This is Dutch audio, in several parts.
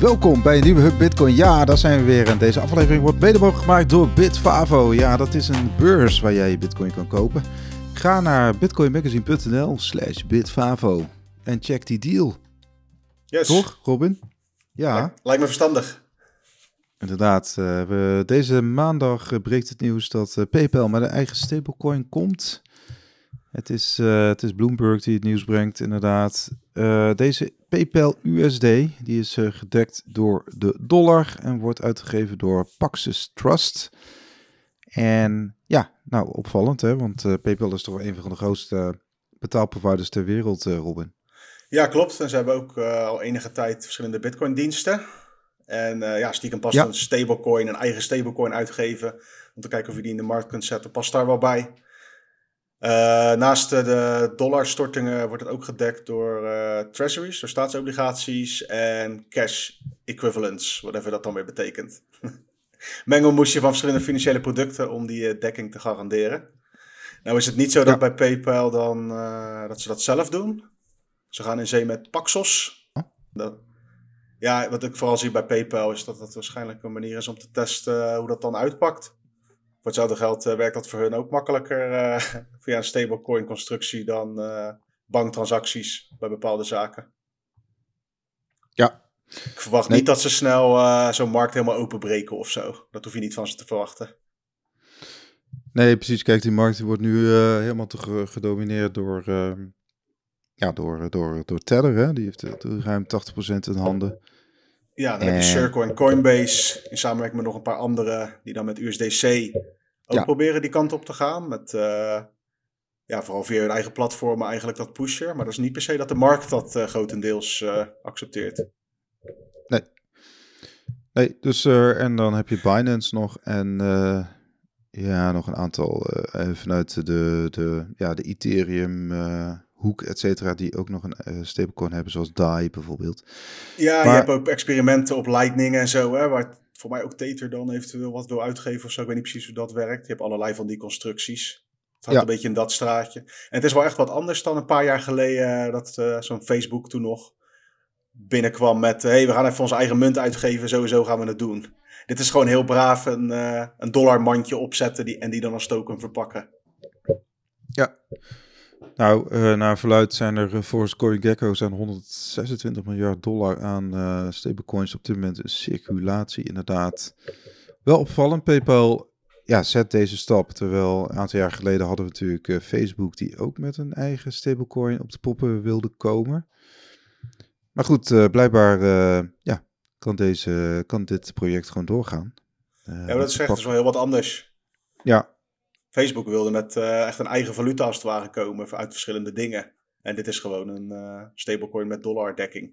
Welkom bij een nieuwe Hub Bitcoin. Ja, daar zijn we weer. En deze aflevering wordt mede mogelijk gemaakt door Bitfavo. Ja, dat is een beurs waar jij je Bitcoin kan kopen. Ga naar bitcoinmagazine.nl slash bitfavo en check die deal. Yes. Toch, Robin? Ja. Lijkt, lijkt me verstandig. Inderdaad, uh, we, deze maandag breekt het nieuws dat uh, PayPal met een eigen stablecoin komt. Het is, het is Bloomberg die het nieuws brengt, inderdaad. Deze PayPal USD die is gedekt door de dollar en wordt uitgegeven door Paxos Trust. En ja, nou opvallend hè, want PayPal is toch een van de grootste betaalproviders ter wereld, Robin. Ja, klopt. En ze hebben ook al enige tijd verschillende Bitcoin-diensten. En uh, ja, stiekem past ja. een stablecoin, een eigen stablecoin uitgeven. Om te kijken of je die in de markt kunt zetten. Past daar wel bij. Uh, naast de dollarstortingen wordt het ook gedekt door uh, treasuries, door staatsobligaties en cash equivalents, whatever dat dan weer betekent. Mengelmoesje van verschillende financiële producten om die dekking te garanderen. Nou is het niet zo dat bij PayPal dan dat ze dat zelf doen. Ze gaan in zee met Paxos. Dat, ja, wat ik vooral zie bij PayPal is dat dat waarschijnlijk een manier is om te testen hoe dat dan uitpakt. Voor hetzelfde geld uh, werkt dat voor hun ook makkelijker uh, via een stablecoin constructie dan uh, banktransacties bij bepaalde zaken. Ja. Ik verwacht nee. niet dat ze snel zo'n markt helemaal openbreken of zo. Dat hoef je niet van ze te verwachten. Nee, precies. Kijk, die markt wordt nu helemaal te gedomineerd door, ehm, ja, door, door, door Tether. Hè? Die heeft ruim 80% in handen. Ja, dan heb je Circle en Coinbase in samenwerking met nog een paar andere die dan met USDC ook ja. proberen die kant op te gaan. Met uh, ja, vooral via hun eigen platformen eigenlijk dat pushen. Maar dat is niet per se dat de markt dat uh, grotendeels uh, accepteert. Nee. Nee, dus en dan heb je Binance nog en ja, nog een aantal vanuit de, de, ja, de Ethereum Hoek, et cetera, die ook nog een uh, stablecoin hebben, zoals DAI bijvoorbeeld. Ja, maar, je hebt ook experimenten op Lightning en zo, hè, waar voor mij ook Tether dan eventueel wat wil uitgeven of zo. Ik weet niet precies hoe dat werkt. Je hebt allerlei van die constructies. Het gaat ja. een beetje in dat straatje. En het is wel echt wat anders dan een paar jaar geleden dat uh, zo'n Facebook toen nog binnenkwam met... hey, we gaan even onze eigen munt uitgeven, sowieso gaan we het doen. Dit is gewoon heel braaf een, uh, een dollarmandje opzetten die, en die dan als token verpakken. Ja, nou, uh, naar verluid zijn er uh, volgens CoinGecko zijn 126 miljard dollar aan uh, stablecoins op dit moment in circulatie. Inderdaad, wel opvallend. PayPal ja, zet deze stap. Terwijl een aantal jaar geleden hadden we natuurlijk Facebook die ook met een eigen stablecoin op de poppen wilde komen. Maar goed, blijkbaar ja, kan, deze, kan dit project gewoon doorgaan. ja, maar dat zegt dus wel heel wat anders. Ja, Facebook wilde met uh, echt een eigen valuta als het ware komen uit verschillende dingen. En dit is gewoon een uh, stablecoin met dollardekking.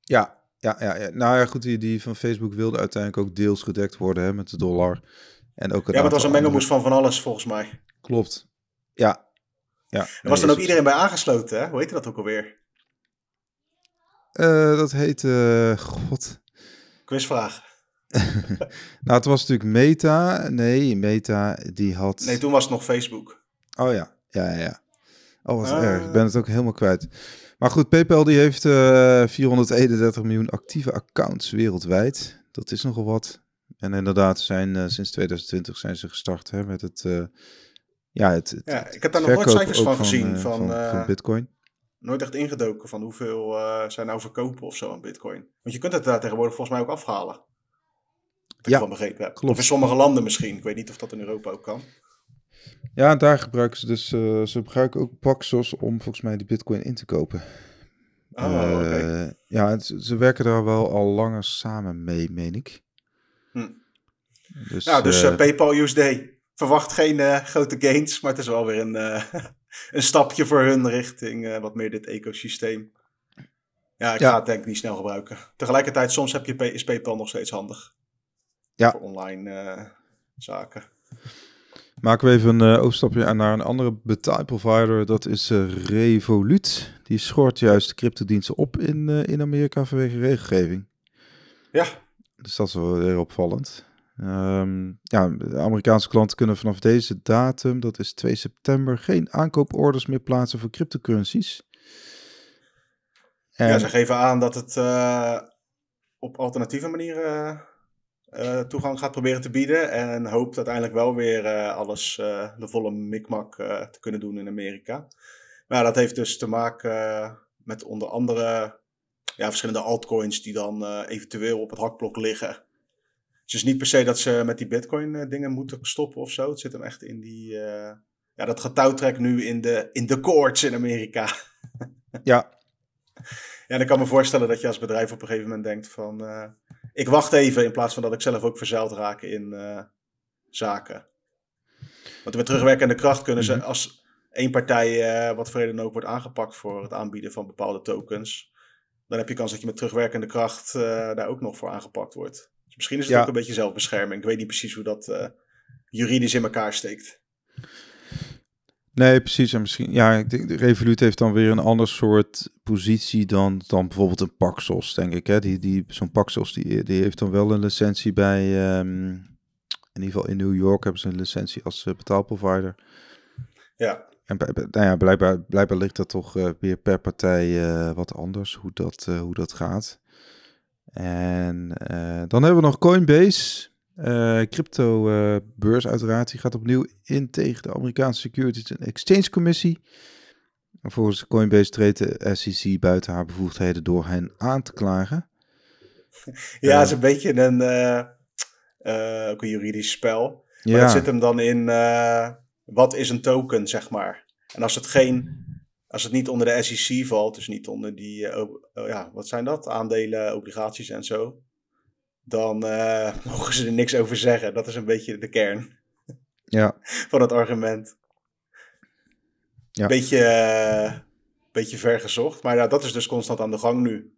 Ja, ja, ja, ja, nou ja, goed, die, die van Facebook wilde uiteindelijk ook deels gedekt worden hè, met de dollar. En ook ja, maar het was een mengelmoes van van alles volgens mij. Klopt, ja. ja er was dan ook iedereen bij aangesloten, hè? Hoe heette dat ook alweer? Uh, dat heette, god... Quizvraag. nou, het was natuurlijk Meta. Nee, Meta die had... Nee, toen was het nog Facebook. Oh ja, ja, ja. Oh, wat uh... erg. Ik ben het ook helemaal kwijt. Maar goed, PayPal die heeft uh, eh, 431 miljoen actieve accounts wereldwijd. Dat is nogal wat. En inderdaad, zijn, uh, sinds 2020 zijn ze gestart hè, met het... Uh, ja, het, het, ja, ik heb daar nog nooit cijfers van gezien. Van, van, van, Bitcoin. Nooit echt ingedoken van hoeveel zij nou verkopen of zo aan Bitcoin. Want je kunt het daar tegenwoordig volgens mij ook afhalen ja, van begrepen heb. Klopt. Of in sommige landen misschien. Ik weet niet of dat in Europa ook kan. Ja, daar gebruiken ze dus, uh, ze gebruiken ook Paxos om volgens mij die bitcoin in te kopen. Uh, okay. Ja, het, ze werken daar wel al langer samen mee, meen ik. Hm. Dus, nou, dus uh, PayPal USD. Verwacht geen grote gains, maar het is wel weer een, een stapje voor hun richting wat meer dit ecosysteem. Ja, ik ja. ga het denk ik niet snel gebruiken. Tegelijkertijd, soms heb je, is PayPal nog steeds handig ja. voor online uh, zaken. Maken we even een uh, overstapje naar een andere betaalprovider. Dat is uh, Revolut. Die schort juist cryptodiensten op in, in Amerika vanwege regelgeving. Ja. Dus dat is wel heel opvallend. Um, ja, de Amerikaanse klanten kunnen vanaf deze datum, dat is 2 september, geen aankooporders meer plaatsen voor cryptocurrencies. En... Ja, ze geven aan dat het op alternatieve manieren uh, toegang gaat proberen te bieden. En hoopt uiteindelijk wel weer uh, alles, uh, de volle mikmak te kunnen doen in Amerika. Maar dat heeft dus te maken met onder andere ja, verschillende altcoins die dan eventueel op het hakblok liggen. Dus het is niet per se dat ze met die bitcoin dingen moeten stoppen of zo. Het zit hem echt in die... ja, dat getouwtrek nu in de, in de courts in Amerika. ja. Ja, dan kan me voorstellen dat je als bedrijf op een gegeven moment denkt van ik wacht even in plaats van dat ik zelf ook verzeild raak in uh, zaken. Want met terugwerkende kracht kunnen ze, mhm. als één partij, uh, wat voor reden ook, wordt aangepakt voor het aanbieden van bepaalde tokens, dan heb je kans dat je met terugwerkende kracht uh, daar ook nog voor aangepakt wordt. Dus misschien is het ook een beetje zelfbescherming. Ik weet niet precies hoe dat juridisch in elkaar steekt. Nee, precies. En misschien, ja, ik denk, de Revolut heeft dan weer een ander soort positie dan, dan bijvoorbeeld een Paxos, denk ik. Hè? Die, die, Zo'n Paxos die, die heeft dan wel een licentie bij, um, in ieder geval in New York hebben ze een licentie als uh, betaalprovider. Ja. En nou ja, blijkbaar, blijkbaar ligt dat toch uh, weer per partij uh, wat anders, hoe dat, hoe dat gaat. En dan hebben we nog Coinbase. Uh, crypto uh, beurs uiteraard, die gaat opnieuw in tegen de Amerikaanse Securities and Exchange Commissie. volgens Coinbase treedt de SEC buiten haar bevoegdheden door hen aan te klagen. Ja, het is een beetje een, ook een juridisch spel. Maar ja. het zit hem dan in, wat is een token, zeg maar. En als het geen, als het niet onder de SEC valt, dus niet onder die, ja, wat zijn dat? Aandelen, obligaties en zo dan uh, mogen ze er niks over zeggen. Dat is een beetje de kern ja. van het argument. Ja. Beetje, uh, beetje ver gezocht, maar ja, dat is dus constant aan de gang nu.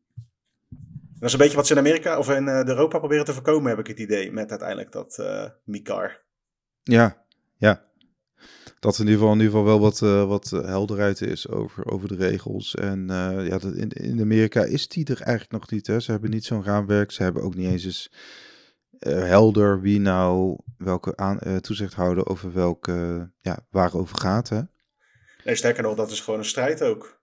dat is een beetje wat ze in Amerika of in uh, Europa proberen te voorkomen, heb ik het idee, met uiteindelijk dat uh, MICAR. Ja, ja dat in ieder geval, in ieder geval wel wat, uh, wat helderheid is over, over de regels. En uh, ja, in, in Amerika is die er eigenlijk nog niet. Hè. Ze hebben niet zo'n raamwerk. Ze hebben ook niet eens eens uh, helder wie nou welke aan, toezicht houden over welke, ja, waarover gaat. Hè. Nee, sterker nog, dat is gewoon een strijd ook.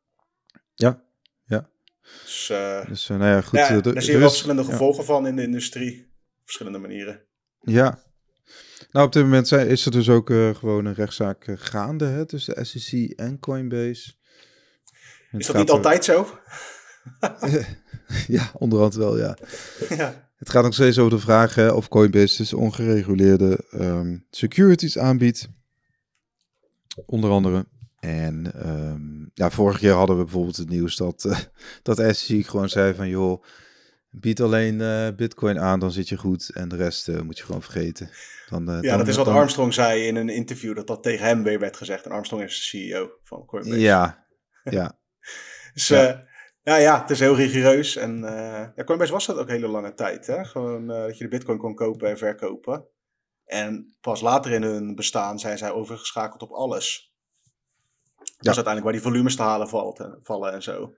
Ja, ja. Dus, dus nou ja, goed. Ja, daar zie je wel verschillende gevolgen van in de industrie. Op verschillende manieren. Ja, nou, op dit moment is er dus ook uh, gewoon een rechtszaak uh, gaande hè, tussen de SEC en Coinbase. is dat niet altijd zo? ja, onderhand wel, ja. ja. Het gaat nog steeds over de vraag hè, of Coinbase dus ongereguleerde um, securities aanbiedt. Onder andere. En um, ja, vorig jaar hadden we bijvoorbeeld het nieuws dat, uh, dat SEC gewoon zei van joh, bied alleen uh, bitcoin aan, dan zit je goed. En de rest uh, moet je gewoon vergeten. Dan, uh, ja, dan, dat is wat Armstrong zei in een interview, dat dat tegen hem weer werd gezegd. En Armstrong is de CEO van Coinbase. Ja, ja. dus ja. ja. ja, het is heel rigoureus. En ja, Coinbase was dat ook hele lange tijd. Hè? Gewoon dat je de bitcoin kon kopen en verkopen. En pas later in hun bestaan zijn zij overgeschakeld op alles. Dat is uiteindelijk waar die volumes te halen valt en, vallen en zo.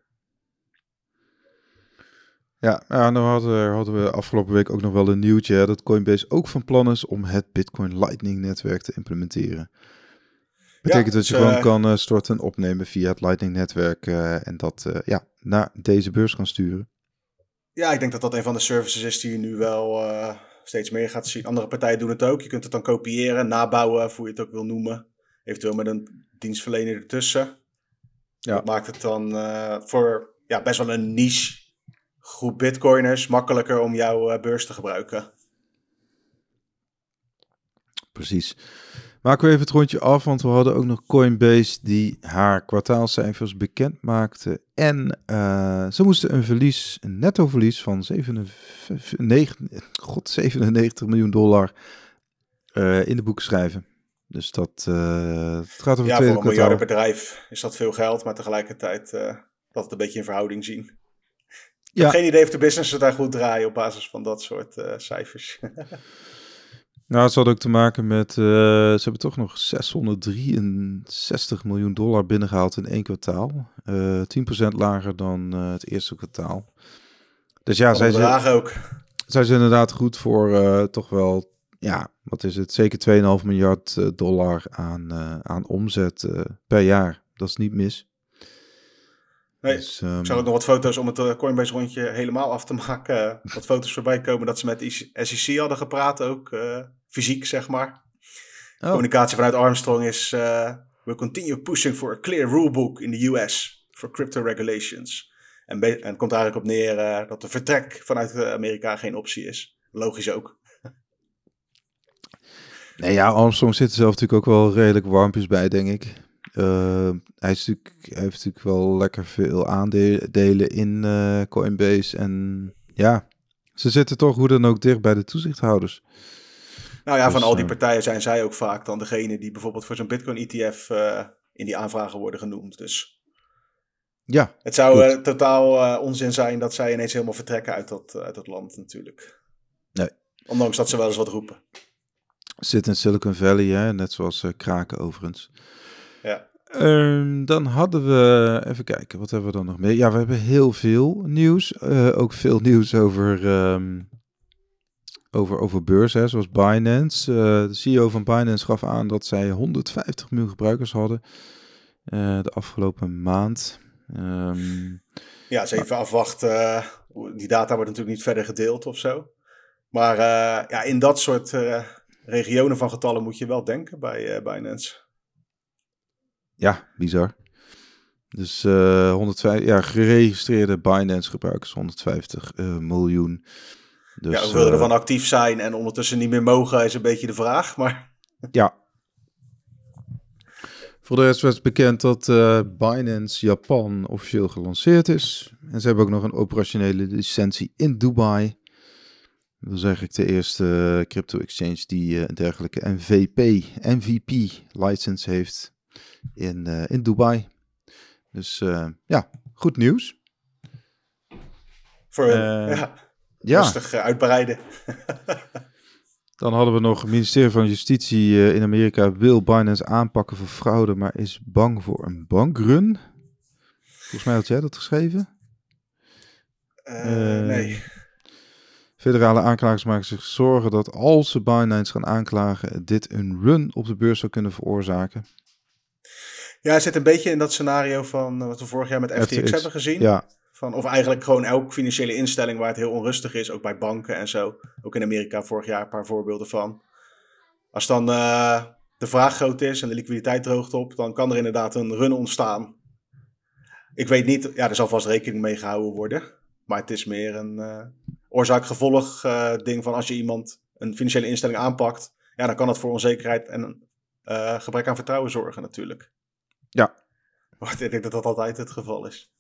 Ja, ja nou hadden, hadden we afgelopen week ook nog wel een nieuwtje dat Coinbase ook van plan is om het Bitcoin Lightning netwerk te implementeren. Betekent dat je dus, gewoon uh, kan uh, storten en opnemen via het Lightning netwerk uh, en dat ja, naar deze beurs kan sturen. Ja, ik denk dat dat een van de services is die je nu wel steeds meer gaat zien. Andere partijen doen het ook. Je kunt het dan kopiëren, nabouwen, hoe je het ook wil noemen. Eventueel met een dienstverlener ertussen. Ja. Dat maakt het dan voor ja, best wel een niche groep bitcoiners makkelijker om jouw uh, beurs te gebruiken. Precies. Maken we even het rondje af, want we hadden ook nog Coinbase die haar kwartaalcijfers bekend maakte. En uh, ze moesten een verlies, een netto verlies van 97, God, 97 miljoen dollar uh, in de boeken schrijven. Dus dat uh, het gaat over ja, tweede voor een miljardenbedrijf is dat veel geld, maar tegelijkertijd dat het een beetje in verhouding zien. Ik heb geen idee of de business daar goed draaien op basis van dat soort uh, cijfers. nou, het had ook te maken met, uh, ze hebben toch nog 663 miljoen dollar binnengehaald in één kwartaal. Uh, eh, 10% lager dan het eerste kwartaal. Dus ja, zij zijn, ook. zij zijn inderdaad goed voor toch wel, ja, wat is het, zeker 2,5 miljard dollar aan, aan omzet per jaar. Dat is niet mis. Nee, Dus, ik ehm, zag ook nog wat foto's om het eh, Coinbase rondje helemaal af te maken. wat foto's voorbij komen dat ze met SEC hadden gepraat, ook eh, fysiek zeg maar. oh, Communicatie vanuit Armstrong is: uh, we continue pushing for a clear rulebook in the US for crypto regulations. En, en het komt eigenlijk op neer uh, dat de vertrek vanuit eh, Amerika geen optie is. Logisch ook. Nee, ja, Armstrong zit er zelf natuurlijk ook wel redelijk warmpjes bij, denk ik. Uh, hij, is natuurlijk, hij heeft natuurlijk wel lekker veel aandelen in uh, Coinbase. En ja, ze zitten toch hoe dan ook dicht bij de toezichthouders. Nou ja, dus, van al die partijen zijn zij ook vaak dan degene die bijvoorbeeld voor zo'n Bitcoin-ETF uh, in die aanvragen worden genoemd. Dus ja, het zou totaal onzin zijn dat zij ineens helemaal vertrekken uit dat, uit dat land natuurlijk. Nee. Ondanks dat ze wel eens wat roepen. Zit in Silicon Valley, hè? net zoals Kraken overigens. Ja. Um, dan hadden we, even kijken, wat hebben we dan nog meer? Ja, we hebben heel veel nieuws. Uh, ook veel nieuws over, um, over, over beurzen, zoals Binance. Uh, de CEO van Binance gaf aan dat zij 150 miljoen gebruikers hadden uh, de afgelopen maand. Um, ja, eens even afwachten. die data wordt natuurlijk niet verder gedeeld of zo. Maar ja, in dat soort regionen van getallen moet je wel denken bij Binance. Ja, bizar. Dus 150, ja, geregistreerde Binance gebruikers 150 miljoen. Dus, ja, hoeveel ervan actief zijn en ondertussen niet meer mogen is een beetje de vraag. Maar... Ja. Voor de rest werd bekend dat uh, Binance Japan officieel gelanceerd is. En ze hebben ook nog een operationele licentie in Dubai. Dat is eigenlijk de eerste crypto exchange die een dergelijke MVP, MVP license heeft in, uh, in Dubai. Dus uh, ja, goed nieuws. Voor ja, ja. rustig uitbreiden. Dan hadden we nog het ministerie van Justitie in Amerika wil Binance aanpakken voor fraude, maar is bang voor een bankrun. Volgens mij had jij dat geschreven. nee. Federale aanklagers maken zich zorgen dat als ze Binance gaan aanklagen, dit een run op de beurs zou kunnen veroorzaken. Ja, het zit een beetje in dat scenario van wat we vorig jaar met FTX, FTX. hebben gezien. Ja. Van, of eigenlijk gewoon elke financiële instelling waar het heel onrustig is, ook bij banken en zo. Ook in Amerika vorig jaar een paar voorbeelden van. Als dan uh, de vraag groot is en de liquiditeit droogt op, dan kan er inderdaad een run ontstaan. Ik weet niet, ja, er zal vast rekening mee gehouden worden. Maar het is meer een uh, oorzaak-gevolg uh, ding van als je iemand een financiële instelling aanpakt, ja, dan kan dat voor onzekerheid en gebrek aan vertrouwen zorgen natuurlijk. Ja. Want ik denk dat dat altijd het geval is.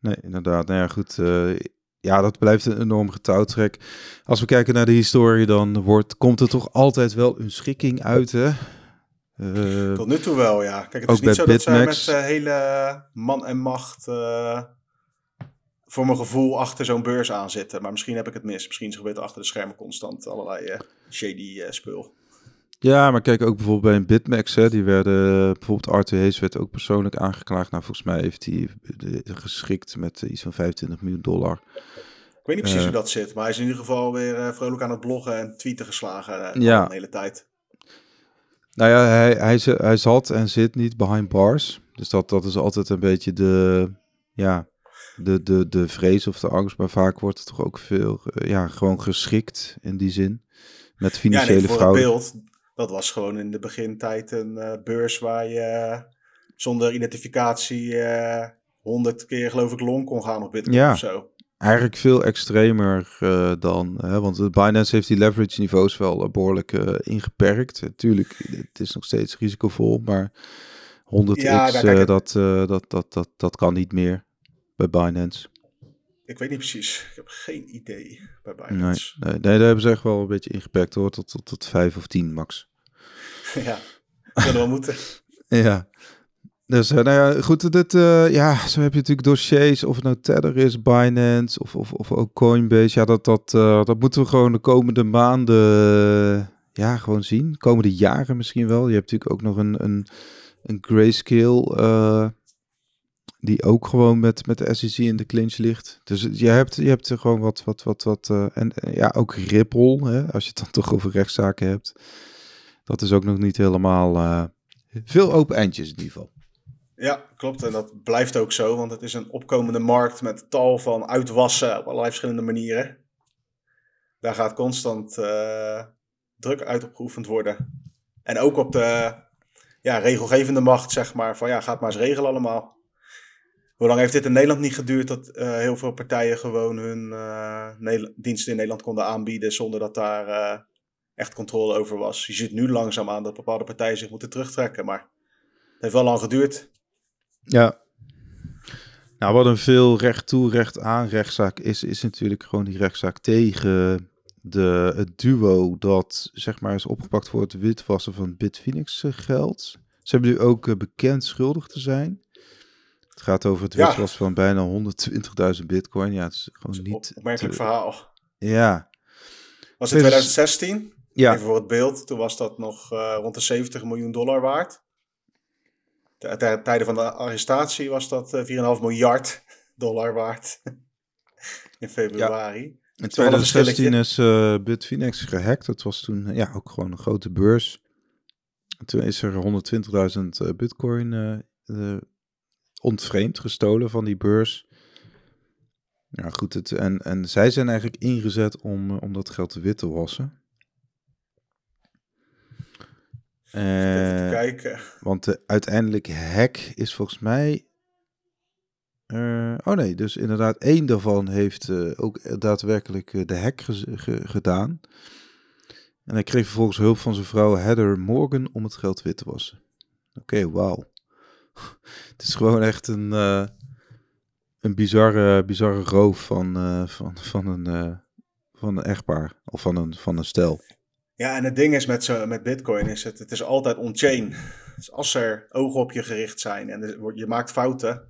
Nee, inderdaad. Nou ja, goed. Uh, ja, dat blijft een enorm getouwtrek. Als we kijken naar de historie, dan wordt, komt er toch altijd wel een schikking uit, hè? Uh, Tot nu toe wel, ja. Kijk, het is niet zo dat zij met uh, hele man en macht voor mijn gevoel achter zo'n beurs aan zitten. Maar misschien heb ik het mis. Misschien gebeurt er achter de schermen constant allerlei shady spul. Ja, maar kijk ook bijvoorbeeld bij een Bitmax, hè, die werden, bijvoorbeeld Arthur Hayes werd ook persoonlijk aangeklaagd. Nou, volgens mij heeft hij geschikt met iets van 25 miljoen dollar. Ik weet niet precies uh, hoe dat zit, maar hij is in ieder geval weer vrolijk aan het bloggen en tweeten geslagen uh, ja. de hele tijd. Nou ja, hij, hij, hij zat en zit niet behind bars. Dus dat, dat is altijd een beetje de, ja, de, de, de vrees of de angst. Maar vaak wordt het toch ook veel, ja, gewoon geschikt in die zin. Met financiële ja, nee, voor fraude. Het beeld, dat was gewoon in de begintijd een uh, beurs waar je uh, zonder identificatie honderd uh, keer geloof ik long kon gaan op Bitcoin ja, of zo. Eigenlijk veel extremer uh, dan, hè, want Binance heeft die leverage niveaus wel behoorlijk uh, ingeperkt. Tuurlijk, het is nog steeds risicovol, maar 100x, Ja, daar- kijk, dat, dat, dat, dat, dat kan niet meer bij Binance. Ik weet niet precies. Ik heb geen idee bij Nee, Binance. nee, nee, daar hebben ze echt wel een beetje ingeperkt hoor, tot, tot, tot 5 of 10 max. ja, zullen wel moeten. Ja. Dus eh, nou ja, goed, dit, eh, ja, zo heb je natuurlijk dossiers, of het nou Tether is, Binance of, of, of ook Coinbase. Ja, dat, dat, eh, dat moeten we gewoon de komende maanden, ja, gewoon zien. Komende jaren misschien wel. Je hebt natuurlijk ook nog een, een, een Grayscale, die ook gewoon met, met de SEC in de clinch ligt. Dus je hebt, je hebt er gewoon wat, wat, wat, wat, en ja, ook Ripple, hè, als je het dan toch over rechtszaken hebt. Dat is ook nog niet helemaal, eh, veel open eindjes in ieder geval. Ja, klopt. En dat blijft ook zo, want het is een opkomende markt met tal van uitwassen op allerlei verschillende manieren. Daar gaat constant uh, druk uit opgeoefend worden. En ook op de ja, regelgevende macht, zeg maar, van ja, gaat maar eens regelen allemaal. Hoe lang heeft dit in Nederland niet geduurd dat uh, heel veel partijen gewoon hun diensten in Nederland konden aanbieden zonder dat daar echt controle over was? Je ziet nu langzaam aan dat bepaalde partijen zich moeten terugtrekken, maar het heeft wel lang geduurd. Ja. Nou, wat een veel recht toe, recht aan rechtszaak is, is natuurlijk gewoon die rechtszaak tegen de, het duo dat zeg maar is opgepakt voor het witwassen van Bitfinex geld. Ze hebben nu ook bekend schuldig te zijn. Het gaat over het witwassen ja. van bijna 120.000 bitcoin. Ja, het is gewoon niet... Opmerkelijk verhaal. Ja. Was het 2016? Ja. Even voor het beeld. Toen was dat nog uh, rond de 70 miljoen dollar waard. Ten tijde van de arrestatie was dat uh, 4,5 miljard dollar waard. In februari. Ja. In 2016 is uh, Bitfinex gehackt. Dat was toen ja, ook gewoon een grote beurs. Toen is er 120.000 bitcoin uh, ontvreemd, gestolen van die beurs. Ja, goed. Het, en, en zij zijn eigenlijk ingezet om, om dat geld te wit te wassen. Uh, kijken. Want de uiteindelijke hack is volgens mij. Uh, oh nee, dus inderdaad, één daarvan heeft uh, ook daadwerkelijk de hack gedaan. En hij kreeg vervolgens hulp van zijn vrouw Heather Morgan om het geld wit te wassen. Oké, okay, wauw. het is gewoon echt een, een bizarre, bizarre roof van, van, van, een, van een echtpaar of van een, van een stel. Ja, en het ding is met, zo, met Bitcoin is het, het is altijd on-chain. Dus als er ogen op je gericht zijn en je maakt fouten,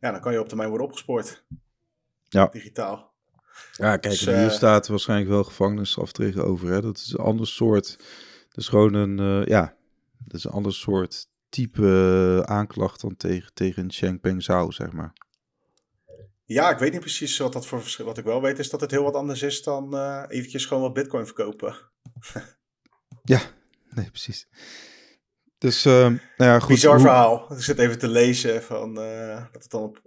ja, dan kan je op termijn worden opgespoord. Ja. Digitaal. Ja, kijk, dus, hier staat waarschijnlijk wel gevangenisstraf tegenover. Hè? Dat is een ander soort. Dat is gewoon een, ja, dat is een ander soort type aanklacht dan tegen, tegen Chengpeng Zhao, zeg maar. Ja, ik weet niet precies wat dat voor verschil. Wat ik wel weet is dat het heel wat anders is dan uh, eventjes gewoon wat bitcoin verkopen. ja, nee, precies. Dus, uh, nou ja, goed. Bizar verhaal. Ik zit even te lezen van uh, dat het dan op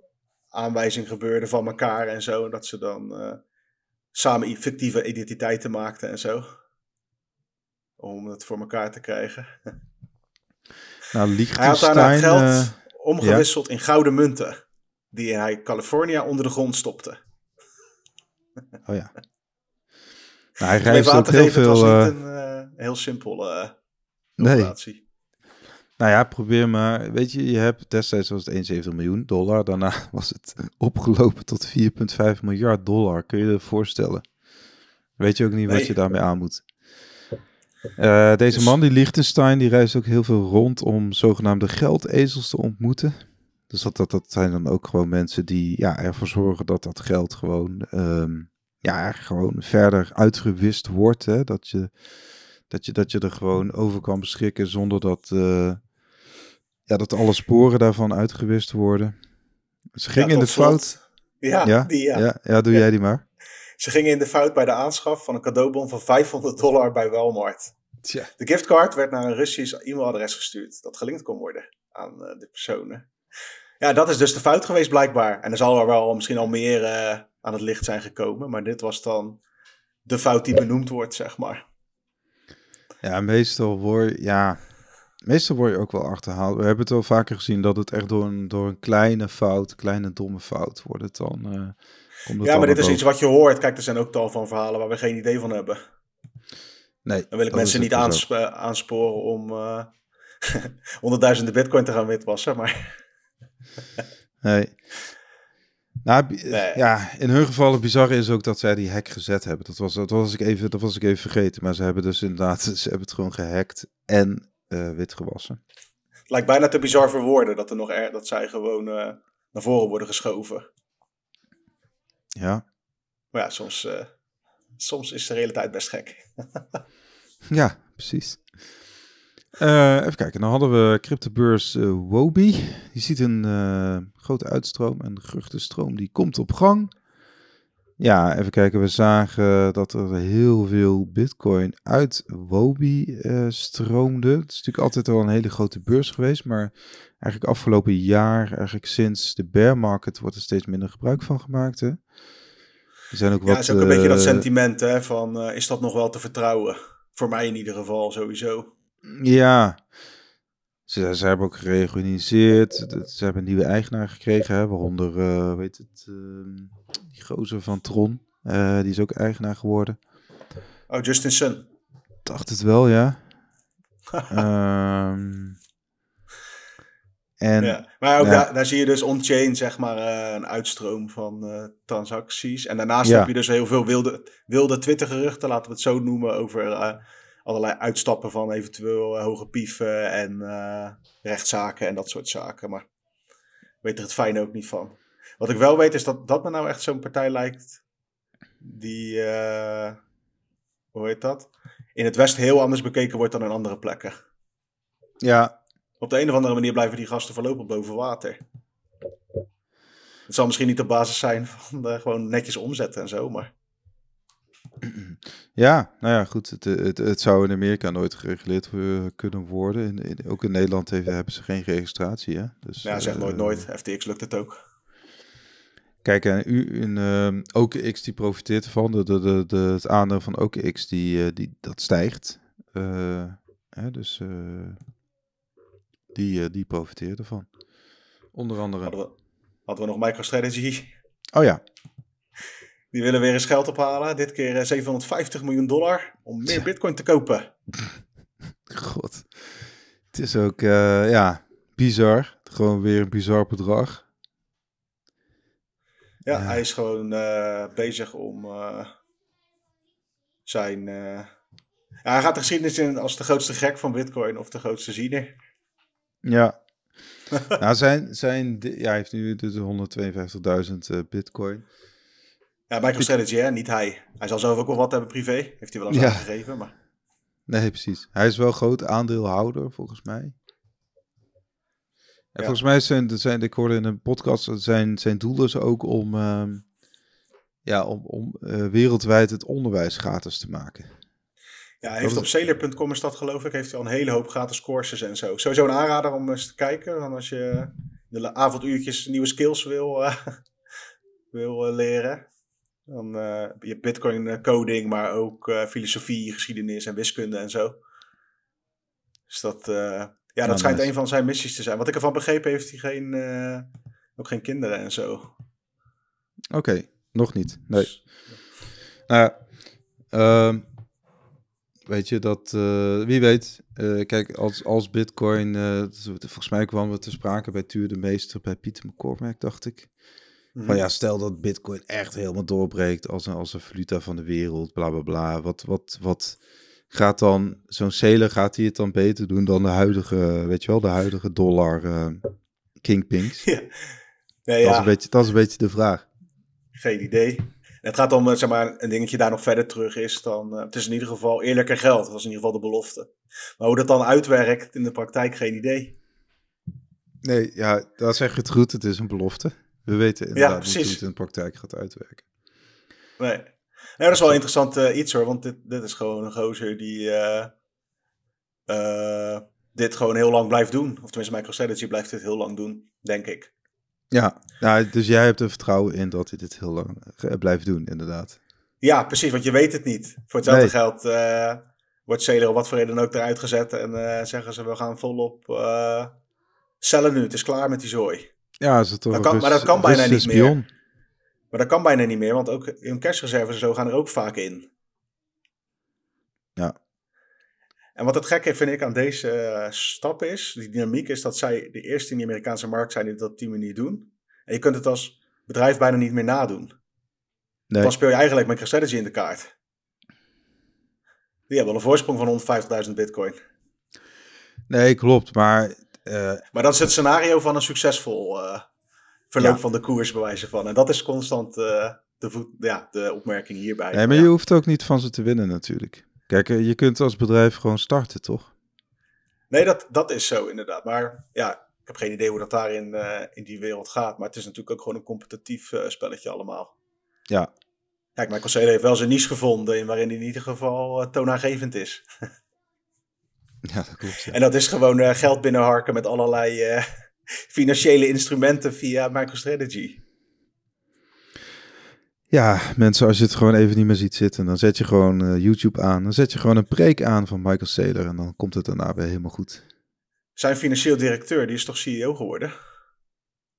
aanwijzing gebeurde van elkaar en zo. En dat ze dan uh, samen fictieve identiteiten maakten en zo. Om het voor elkaar te krijgen. Nou, hij had daarna geld uh, omgewisseld ja? in gouden munten. Die hij California onder de grond stopte. Oh ja. Nou, hij reist ook heel veel... Het was niet een uh, heel simpele uh, operatie. Nee. Nou ja, probeer maar. Weet je, je hebt destijds was het 71 miljoen dollar. Daarna was het opgelopen tot 4,5 miljard dollar. Kun je je voorstellen? Weet je ook niet nee. wat je daarmee aan moet. Uh, deze dus... man, die Liechtenstein, die reist ook heel veel rond om zogenaamde geldezels te ontmoeten. Dus dat, dat, dat zijn dan ook gewoon mensen die ja, ervoor zorgen dat dat geld gewoon, um, ja, gewoon verder uitgewist wordt. Hè? Dat, je, dat, je, dat je er gewoon over kan beschikken zonder dat, uh, ja, dat alle sporen daarvan uitgewist worden. Ze gingen ja, in de fout. Ja, ja, die, ja. ja, ja doe jij die maar. Ze gingen in de fout bij de aanschaf van een cadeaubon van 500 dollar bij Walmart. Tja. De giftcard werd naar een Russisch e-mailadres gestuurd dat gelinkt kon worden aan uh, de personen. Ja, dat is dus de fout geweest blijkbaar. En er zal er wel misschien al meer uh, aan het licht zijn gekomen, maar dit was dan de fout die benoemd wordt, zeg maar. Ja, meestal word je, ja, meestal word je ook wel achterhaald. We hebben het wel vaker gezien dat het echt door een, door een kleine fout, kleine domme fout wordt het dan... Uh, ja, maar dit is iets wat je hoort. Kijk, er zijn ook tal van verhalen waar we geen idee van hebben. Nee, Dan wil ik mensen niet aansp aansporen om uh, honderdduizenden bitcoin te gaan witwassen, maar... nee. Nou, nee. ja, in hun geval het bizarre is ook dat zij die hack gezet hebben. Dat was, dat was, ik, even, dat was ik even vergeten. Maar ze hebben dus inderdaad, ze hebben het gewoon gehackt en uh, witgewassen. Het lijkt bijna te bizar voor woorden dat, er nog er, dat zij gewoon uh, naar voren worden geschoven. Ja. Maar ja, soms, uh, soms is de realiteit best gek. ja, precies. Uh, even kijken, dan hadden we cryptobeurs uh, Wobi. Die ziet een grote uitstroom en geruchtenstroom die komt op gang. Ja, even kijken. We zagen dat er heel veel bitcoin uit Wobi eh, stroomde. Het is natuurlijk altijd al een hele grote beurs geweest, maar eigenlijk afgelopen jaar, eigenlijk sinds de bear market, wordt er steeds minder gebruik van gemaakt. Hè? Er zijn ook Ja, wat... het is ook een beetje dat eh, sentiment hè, van eh, is dat nog wel te vertrouwen? Voor mij in ieder geval sowieso. Ja, ze, ze hebben ook gereorganiseerd. Ze hebben een nieuwe eigenaar gekregen, hè, waaronder, eh weet het, ehm, die gozer van Tron. Eh, die is ook eigenaar geworden. Oh, Justin Sun. Dacht het wel, ja. Ehm, en Ja. Maar ook Ja. daar, daar zie je dus on-chain zeg maar eh, een uitstroom van transacties. En daarnaast Ja. heb je dus heel veel wilde, wilde Twitter-geruchten, laten we het zo noemen, over allerlei uitstappen van eventueel eh, hoge pieven en eh, rechtszaken en dat soort zaken. Maar weet er het fijne ook niet van. Wat ik wel weet is dat dat me nou echt zo'n partij lijkt die, eh, hoe heet dat? In het Westen heel anders bekeken wordt dan in andere plekken. ja, Op de een of andere manier blijven die gasten voorlopig boven water. Het zal misschien niet op basis zijn van gewoon netjes omzetten en zo, maar ja, nou ja, goed. Het, het, het zou in Amerika nooit gereguleerd eh, kunnen worden. In, in- ook in Nederland heeft, hebben ze geen registratie. Hè? Dus, ja, zeg nooit eh, nooit. FTX lukt het ook. Kijk, en u in OKX die profiteert ervan. De, de, de, de, het aandeel van OKX die, eh, die, dat stijgt. Hè, dus die, die profiteert ervan. Onder andere. Hadden we, hadden we nog MicroStrategy. Oh ja, Die willen weer eens geld ophalen. Dit keer eh, 750 miljoen dollar om meer bitcoin te kopen. god. Het is ook, eh, ja, bizar. Gewoon weer een bizar bedrag. Ja, Ja. hij is gewoon eh, bezig om eh, zijn... eh, ja, hij gaat de geschiedenis in als de grootste gek van bitcoin of de grootste ziener. Ja. nou, zijn, zijn, ja, hij heeft nu dus 152.000 eh, bitcoin. Ja, MicroStrategy, hè? niet hij. Hij zal zelf ook wel wat hebben privé. Heeft hij wel eens Ja. aangegeven, maar... Nee, precies. Hij is wel groot aandeelhouder, volgens mij. En Ja. volgens mij zijn, zijn, ik hoorde in een podcast, zijn, zijn doel is ook om, ehm, ja, om, om eh, wereldwijd het onderwijs gratis te maken. Ja, hij heeft op Sailor.com is dat geloof ik, heeft hij al een hele hoop gratis courses en zo. Sowieso een aanrader om eens te kijken. Want als je de avonduurtjes nieuwe skills wil, eh, wil eh, leren. Dan heb je bitcoin eh, coding, maar ook eh, filosofie, geschiedenis en wiskunde en zo. Dus dat, ja, dat Ja, schijnt nice. een van zijn missies te zijn. Wat ik ervan begrepen heeft hij geen, ook geen kinderen en zo. Oké, nog niet. Nee. Dus, Nou ja, ehm, weet je dat, wie weet, kijk, als, als Bitcoin, eh, volgens mij kwamen we te sprake bij Tuur de Meester, bij Pieter McCormack, dacht ik. Mhm. Van ja, stel dat Bitcoin echt helemaal doorbreekt als een, als een valuta van de wereld, bla bla bla. Wat, wat, wat gaat dan, zo'n Sailor, gaat hij het dan beter doen dan de huidige, weet je wel, de huidige dollar eh kingpings? Ja. Nee, Dat, is ja. een beetje, dat is een beetje de vraag. Geen idee. En het gaat om, eh, zeg maar, een dingetje daar nog verder terug is dan... eh, het is in ieder geval eerlijker geld. Dat was in ieder geval de belofte. Maar hoe dat dan uitwerkt in de praktijk, geen idee. Nee, ja, dat zeg je het goed. Het is een belofte. We weten inderdaad niet hoe het in de praktijk gaat uitwerken. Nee. dat is wel interessant eh, iets hoor. Want dit, dit is gewoon een gozer die... eh, eh, dit gewoon heel lang blijft doen. Of tenminste, MicroStrategy blijft dit heel lang doen, denk ik. Ja, nou, dus jij hebt er vertrouwen in dat hij dit heel lang blijft doen, inderdaad. Ja, precies, want je weet het niet. Voor hetzelfde Nee. geld wordt om wat voor reden dan ook eruit gezet. En zeggen ze, we gaan volop cellen nu. Het is klaar met die zooi. Ja, is het toch Dat kan- maar dat kan bijna Russische niet meer. Maar dat kan bijna niet meer, want ook hun cashreserves en zo gaan er ook vaak in. Ja. En wat het gekke vind ik aan deze eh, stap is, die dynamiek is dat zij de eerste in de Amerikaanse markt zijn die dat op die manier doen. En je kunt het als bedrijf bijna niet meer nadoen. Nee, Dan speel je eigenlijk MicroStrategy in de kaart. Die hebben wel een voorsprong van 150.000 bitcoin. nee, klopt. Maar Maar dat is het scenario van een succesvol eh, verloop Ja. van de koers, bij wijze van. En dat is constant eh, de, voet, ja, de opmerking hierbij. nee, maar Ja. je hoeft ook niet van ze te winnen natuurlijk. Kijk, eh, je kunt als bedrijf gewoon starten, toch? Nee, dat, dat is zo inderdaad. Maar ja, ik heb geen idee hoe dat daar in, eh, in die wereld gaat. Maar het is natuurlijk ook gewoon een competitief eh, spelletje allemaal. Ja. Kijk, Michael Saylor heeft wel zijn niche gevonden in waarin hij in ieder geval uh, toonaangevend is. ja, dat klopt. Ja. En dat is gewoon uh, geld binnenharken met allerlei uh, financiële instrumenten via MicroStrategy. Ja, mensen, als je het gewoon even niet meer ziet zitten, dan zet je gewoon YouTube aan. Dan zet je gewoon een preek aan van Michael Saylor en dan komt het daarna weer helemaal goed. Zijn financieel directeur, die is toch CEO geworden?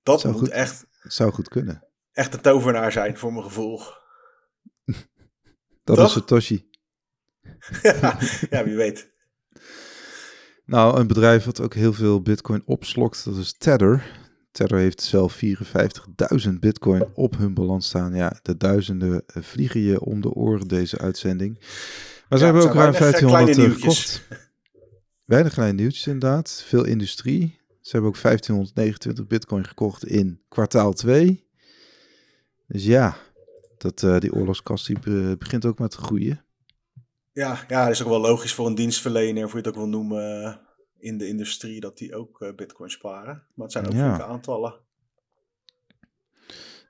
Dat zou moet goed, echt... Zou goed kunnen. Echt een tovenaar zijn, voor mijn gevoel. Dat Toch? is Satoshi. ja, ja, wie weet. Nou, een bedrijf wat ook heel veel bitcoin opslokt, dat is Tether. Tether heeft zelf 54.000 bitcoin op hun balans staan. Ja, de duizenden eh, vliegen je om de oren deze uitzending. Maar ze Ja, hebben ook ruim weinig, eh, 1500 kleine verkocht. Weinig kleine nieuwtjes inderdaad. Veel industrie. Ze hebben ook 1529 bitcoin gekocht in kwartaal 2. Dus ja, dat, uh, die oorlogskast die be begint ook maar te groeien. Ja, ja, dat is ook wel logisch voor een dienstverlener, of je het ook wil noemen, uh, in de industrie, dat die ook uh, bitcoin sparen. Maar het zijn ook Ja. aantallen.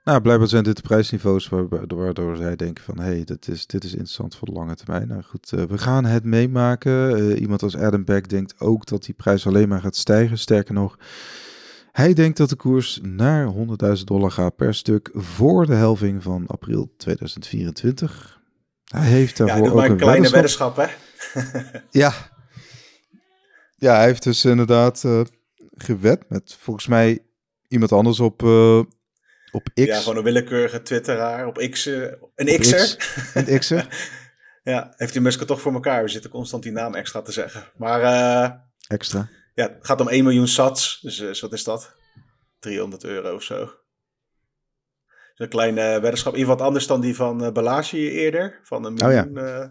Nou, blijkbaar zijn dit de prijsniveaus waardoor, waardoor zij denken van... hé, hey, dit, is, dit is interessant voor de lange termijn. Nou goed, uh, we gaan het meemaken. Uh, iemand als Adam Beck denkt ook dat die prijs alleen maar gaat stijgen. Sterker nog, hij denkt dat de koers naar 100.000 dollar gaat per stuk... voor de helving van april 2024. Hij heeft Ja, daarvoor doe ook maar een een kleine weddenschap. hè? Ja. Ja, hij heeft dus inderdaad uh, gewet met volgens mij iemand anders op, uh, op X. Ja, gewoon een willekeurige twitteraar op X. Uh, een Op X'er. X, een X'er. ja, heeft die Musk toch voor elkaar. We zitten constant die naam extra te zeggen. Maar Extra. ja, het gaat om 1 miljoen sats. Dus, dus wat is dat? 300 euro of zo. Een kleine weddenschap. Iets wat anders dan die van uh, Balaji eerder. Van een Oh ja. miljoen uh,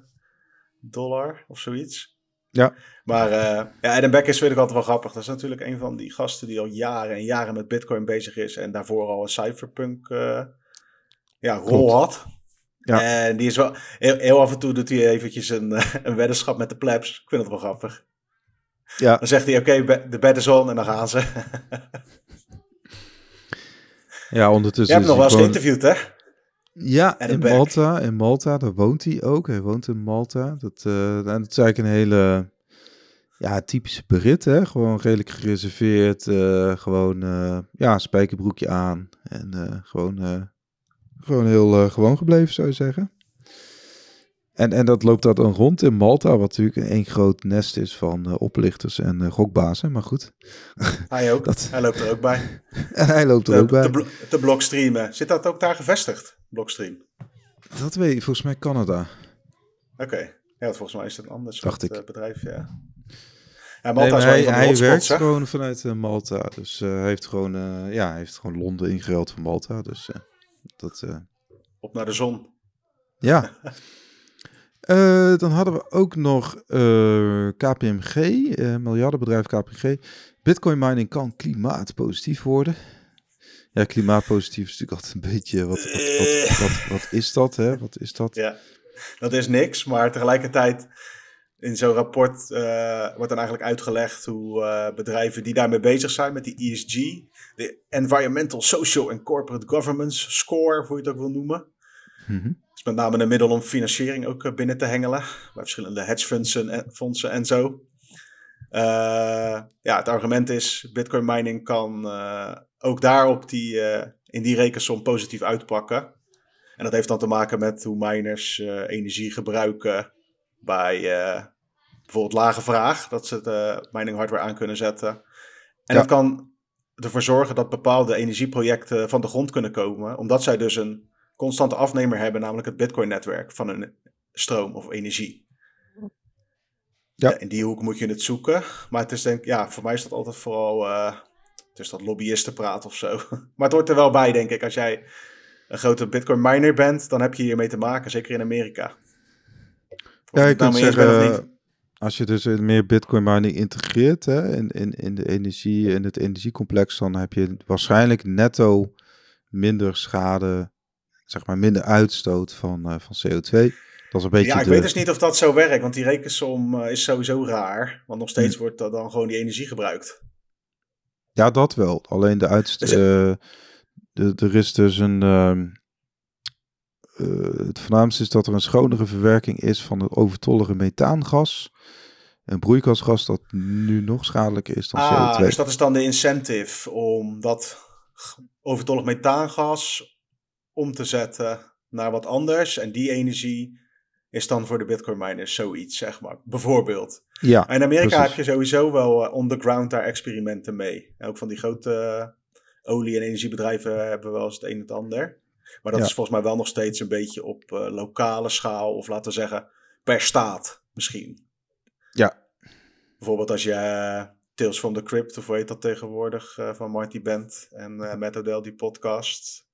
dollar of zoiets. Ja. Maar uh, ja, Adam Beck is vind ik altijd wel grappig. Dat is natuurlijk een van die gasten die al jaren en jaren met Bitcoin bezig is. En daarvoor al een cypherpunk uh, ja, rol had. Ja. En die is wel heel, heel, af en toe doet hij eventjes een, een weddenschap met de plebs. Ik vind het wel grappig. Ja. Dan zegt hij: Oké, okay, de bed is on en dan gaan ze. Ja, ondertussen. Je hebt nog wel eens gewoon... geïnterviewd, hè? Ja, in. Malta. In Malta, daar woont hij ook. Hij woont in Malta. Dat, uh, dat is eigenlijk een hele ja, typische Brit, hè? Gewoon redelijk gereserveerd. Uh, gewoon, uh, ja, spijkerbroekje aan. En gewoon, gewoon heel gewoon gebleven, zou je zeggen. En, en dat loopt dat dan rond in Malta, wat natuurlijk een groot nest is van oplichters en gokbazen. Maar goed. Hij ook. Dat... Hij loopt er ook bij. En hij loopt er ook bij. Te, blo te blokstreamen. Zit dat ook daar gevestigd? Blockstream. Dat weet ik, volgens mij Canada. Oké. Okay. Ja, volgens mij is het een ander Dacht ik. uh, bedrijf, ja. Ja, Malta nee, is hij, een van de hij hotspots, werkt hè? gewoon vanuit uh, Malta. Dus uh, hij heeft gewoon, uh, ja, hij heeft gewoon Londen ingeruild van Malta. Dus dat. Op naar de zon. Ja. dan hadden we ook nog KPMG, miljardenbedrijf KPMG. Bitcoin mining kan klimaatpositief worden. Ja, klimaatpositief is natuurlijk altijd een beetje. Wat, wat, wat, wat, wat is dat? Hè? Wat is dat? Ja, dat is niks. Maar tegelijkertijd in zo'n rapport uh, wordt dan eigenlijk uitgelegd hoe uh, bedrijven die daarmee bezig zijn met die ESG, de Environmental, Social and Corporate Governance Score, hoe je het ook wil noemen. Mm -hmm. Is met name een middel om financiering ook uh, binnen te hengelen bij verschillende hedgefondsen en, fondsen en zo. Uh, ja, het argument is, bitcoin mining kan uh, ook daar op die, in die rekensom positief uitpakken. En dat heeft dan te maken met hoe miners energie gebruiken bij bijvoorbeeld lage vraag. Dat ze de mining hardware aan kunnen zetten. En ja. dat kan ervoor zorgen dat bepaalde energieprojecten van de grond kunnen komen. Omdat zij dus een constante afnemer hebben, namelijk het Bitcoin-netwerk van hun stroom of energie. Ja. In die hoek moet je het zoeken. Maar het is denk ja, voor mij is dat altijd vooral... Uh, dus dat lobbyistenpraat of zo. Maar het hoort er wel bij, denk ik. Als jij een grote Bitcoin miner bent, dan heb je hiermee te maken, zeker in Amerika. Ja, je kunt zeggen, als je dus meer Bitcoin mining integreert hè, in, in, in de energie, in het energiecomplex, dan heb je waarschijnlijk netto minder schade, zeg maar minder uitstoot van, uh, van CO2. Dat is een beetje ja, ik de... weet dus niet of dat zo werkt, want die rekensom uh, is sowieso raar. Want nog steeds hm. wordt dan gewoon die energie gebruikt. Ja, dat wel. Alleen de uitstoot... Dus, uh, er is dus een, um, het voornaamste is dat er een schonere verwerking is van het overtollige methaangas. Een broeikasgas dat nu nog schadelijker is dan ah, CO2. Dus dat is dan de incentive om dat overtollig methaangas om te zetten naar wat anders. En die energie is dan voor de bitcoin miners zoiets, zeg maar. Bijvoorbeeld. Ja, in Amerika precies. heb je sowieso wel uh, on the ground daar experimenten mee. En ook van die grote uh, olie- en energiebedrijven hebben wel eens het een en het ander. Maar dat Ja. is volgens mij wel nog steeds een beetje op uh, lokale schaal. Of laten we zeggen per staat misschien. Ja. Bijvoorbeeld als je Tales from the Crypt, of hoe heet dat tegenwoordig, van Marty Bent en uh, Matt O'Dell, die podcast.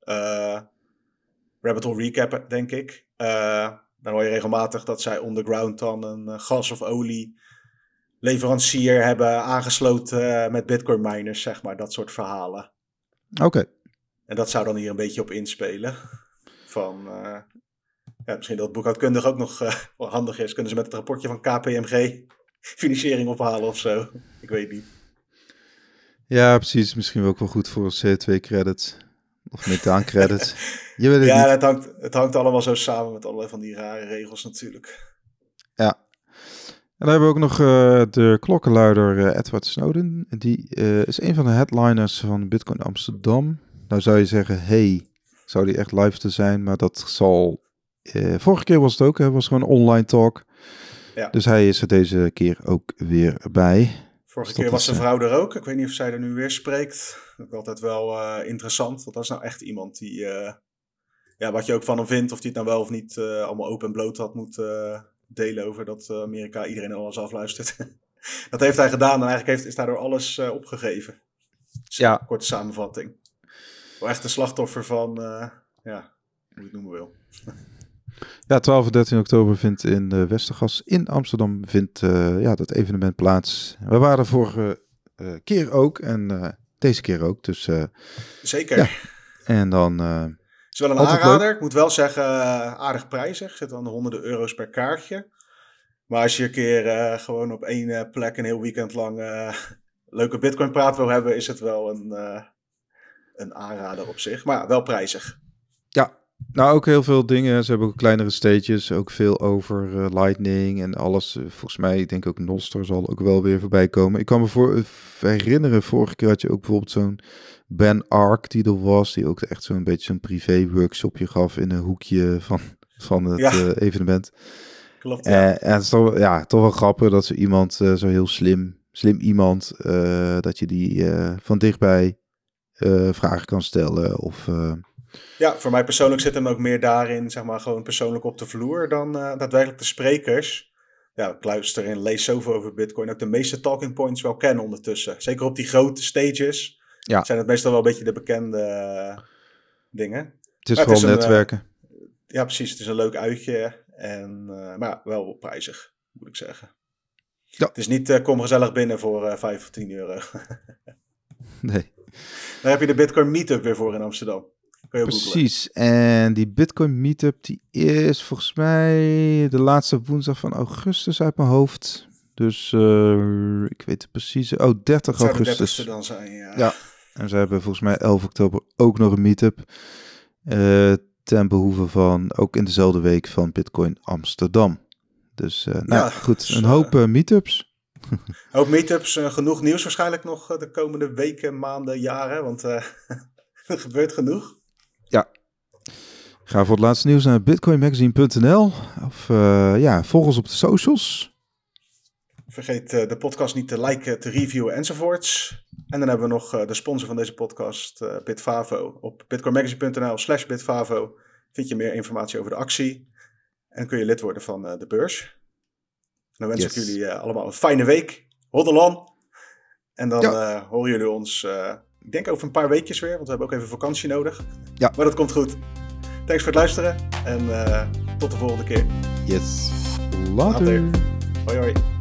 Rabbit Hole Recap, denk ik. Uh, dan hoor je regelmatig dat zij on the ground dan een uh, gas- of olie leverancier hebben aangesloten uh, met bitcoin miners, zeg maar. Dat soort verhalen. Oké. Okay. En dat zou dan hier een beetje op inspelen. Van, uh, ja, misschien dat boekhoudkundig ook nog uh, wel handig is. Kunnen ze met het rapportje van KPMG financiering ophalen of zo? Ik weet niet. Ja, precies. Misschien wel ook wel goed voor CO2-credits. Of methaan-credits. Je weet het ja, niet. Het, hangt, het hangt allemaal zo samen met allerlei van die rare regels natuurlijk. Ja. En dan hebben we ook nog uh, de klokkenluider uh, Edward Snowden. Die uh, is een van de headliners van Bitcoin Amsterdam. Nou zou je zeggen, hey, zou die echt live te zijn? Maar dat zal... eh, vorige keer was het ook, het was gewoon online talk. Ja. Dus hij is er deze keer ook weer bij. Vorige Dus keer was zijn eh, vrouw er ook. Ik weet niet of zij er nu weer spreekt. Dat is altijd wel eh, interessant. Want dat is nou echt iemand die... eh, ja, wat je ook van hem vindt, of die het nou wel of niet allemaal open en bloot had moeten delen over dat Amerika iedereen alles afluistert. dat heeft hij gedaan en eigenlijk heeft, is daardoor alles opgegeven. Ja. Korte samenvatting. Wel echt een slachtoffer van, ja, hoe je het noemen wil. Ja, 12 en 13 oktober vindt in de Westergas in Amsterdam vindt, eh, ja, dat evenement plaats. We waren vorige eh, keer ook en eh, deze keer ook. Dus, eh, Zeker. Ja. en dan... eh, Het is wel een aanrader. Ik moet wel zeggen, eh, aardig prijzig. Zit aan de honderden euro's per kaartje. Maar als je een keer eh, gewoon op één eh, plek een heel weekend lang eh, leuke bitcoin praat wil hebben, is het wel een, eh, een aanrader op zich. Maar wel prijzig. Nou ook heel veel dingen. Ze hebben ook kleinere stages, ook veel over eh, Lightning en alles. Eh, volgens mij, ik denk ook Noster zal ook wel weer voorbij komen. Ik kan me voor, eh, herinneren, vorige keer had je ook bijvoorbeeld zo'n Ben Ark die er was, die ook echt zo'n beetje zo'n privé workshopje gaf in een hoekje van, van het Ja. evenement. Klopt. Ja. En het is toch, ja, toch wel grappig dat zo iemand, zo heel slim, slim iemand, dat je die van dichtbij vragen kan stellen of... ja, voor mij persoonlijk zit hem ook meer daarin, zeg maar, gewoon persoonlijk op de vloer dan eh, daadwerkelijk de sprekers. Ja, ik luister en lees zoveel over Bitcoin. Ook de meeste talking points wel kennen ondertussen. Zeker op die grote stages Ja. zijn het meestal wel een beetje de bekende eh, dingen. het is Maar het een, eh, netwerken. Ja, precies. Het is een leuk uitje. En, eh, maar wel prijzig, moet ik zeggen. Ja. Het is niet kom gezellig binnen voor eh 5 of 10 euro. Nee. Daar heb je de Bitcoin Meetup weer voor in Amsterdam. Precies. En die Bitcoin Meetup die is volgens mij de laatste woensdag van augustus uit mijn hoofd. Dus eh, ik weet het precies. Oh, 30 Het zou augustus. 30ste dan zijn, ja. Ja. En ze hebben volgens mij 11 oktober ook nog een meetup. eh ten behoeve van, ook in dezelfde week van Bitcoin Amsterdam. Dus eh, nou Ja, goed, dus, een hoop meetups. Ook meetups, genoeg nieuws waarschijnlijk nog de komende weken, maanden, jaren. Want er gebeurt genoeg. Ga voor het laatste nieuws naar bitcoinmagazine.nl. Of eh, ja, volg ons op de socials. Vergeet eh, de podcast niet te liken, te reviewen enzovoorts. En dan hebben we nog eh, de sponsor van deze podcast, Bitfavo. Op bitcoinmagazine.nl slash bitfavo vind je meer informatie over de actie. En kun je lid worden van de beurs. En dan wens Yes. ik jullie allemaal een fijne week. Hodl on. En dan Ja. horen jullie ons, ik denk over een paar weekjes weer. Want we hebben ook even vakantie nodig. Ja. Maar dat komt goed. Thanks voor het luisteren. En eh, tot de volgende keer. Yes. Later. Later. Hoi hoi.